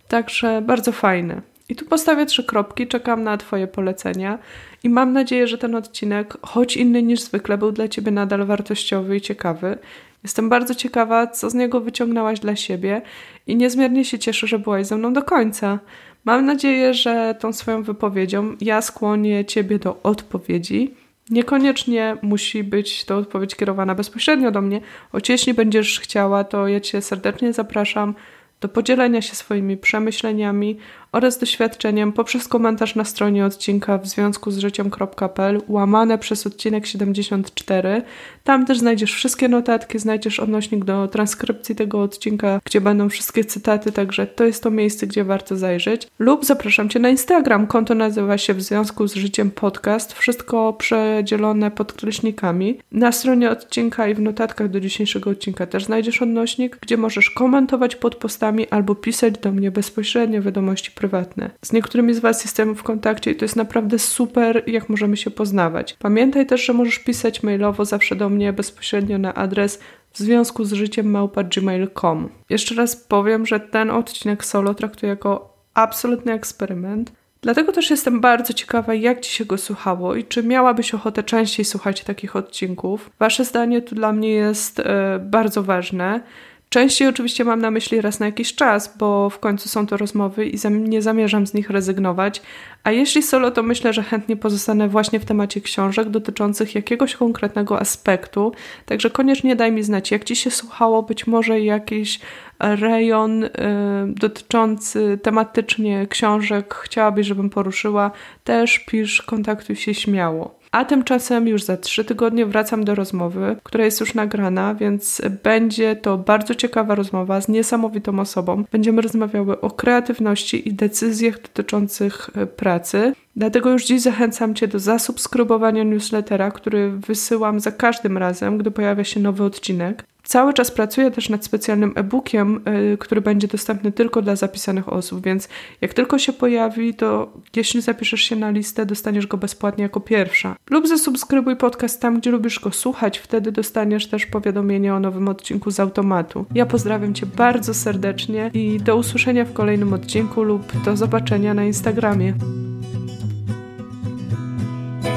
Także bardzo fajne. I tu postawię trzy kropki, czekam na Twoje polecenia i mam nadzieję, że ten odcinek, choć inny niż zwykle, był dla Ciebie nadal wartościowy i ciekawy. Jestem bardzo ciekawa, co z niego wyciągnęłaś dla siebie i niezmiernie się cieszę, że byłaś ze mną do końca. Mam nadzieję, że tą swoją wypowiedzią ja skłonię Ciebie do odpowiedzi. Niekoniecznie musi być to odpowiedź kierowana bezpośrednio do mnie, choć jeśli będziesz chciała, to ja Cię serdecznie zapraszam do podzielenia się swoimi przemyśleniami oraz doświadczeniem poprzez komentarz na stronie odcinka w związku z życiem.pl łamane przez odcinek 74. Tam też znajdziesz wszystkie notatki, znajdziesz odnośnik do transkrypcji tego odcinka, gdzie będą wszystkie cytaty, także to jest to miejsce, gdzie warto zajrzeć. Lub zapraszam Cię na Instagram, konto nazywa się w związku z życiem podcast, wszystko przedzielone podkreśnikami. Na stronie odcinka i w notatkach do dzisiejszego odcinka też znajdziesz odnośnik, gdzie możesz komentować pod postami albo pisać do mnie bezpośrednio wiadomości prywatne. Z niektórymi z Was jestem w kontakcie i to jest naprawdę super, jak możemy się poznawać. Pamiętaj też, że możesz pisać mailowo zawsze do mnie bezpośrednio na adres w związku z życiem małpa.gmail.com. Jeszcze raz powiem, że ten odcinek solo traktuję jako absolutny eksperyment. Dlatego też jestem bardzo ciekawa, jak Ci się go słuchało i czy miałabyś ochotę częściej słuchać takich odcinków. Wasze zdanie tu dla mnie jest yy, bardzo ważne. Częściej oczywiście mam na myśli raz na jakiś czas, bo w końcu są to rozmowy i nie zamierzam z nich rezygnować. A jeśli solo, to myślę, że chętnie pozostanę właśnie w temacie książek dotyczących jakiegoś konkretnego aspektu. Także koniecznie daj mi znać, jak Ci się słuchało, być może jakiś rejon y, dotyczący tematycznie książek chciałabyś, żebym poruszyła. Też pisz, kontaktuj się śmiało. A tymczasem już za trzy tygodnie wracam do rozmowy, która jest już nagrana, więc będzie to bardzo ciekawa rozmowa z niesamowitą osobą. Będziemy rozmawiały o kreatywności i decyzjach dotyczących e, pracy. Dlatego już dziś zachęcam Cię do zasubskrybowania newslettera, który wysyłam za każdym razem, gdy pojawia się nowy odcinek. Cały czas pracuję też nad specjalnym e-bookiem, yy, który będzie dostępny tylko dla zapisanych osób, więc jak tylko się pojawi, to jeśli zapiszesz się na listę, dostaniesz go bezpłatnie jako pierwsza. Lub zasubskrybuj podcast tam, gdzie lubisz go słuchać, wtedy dostaniesz też powiadomienie o nowym odcinku z automatu. Ja pozdrawiam Cię bardzo serdecznie i do usłyszenia w kolejnym odcinku lub do zobaczenia na Instagramie.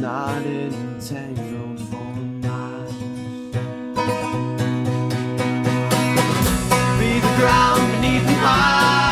Not entangled for miles. Be the ground beneath my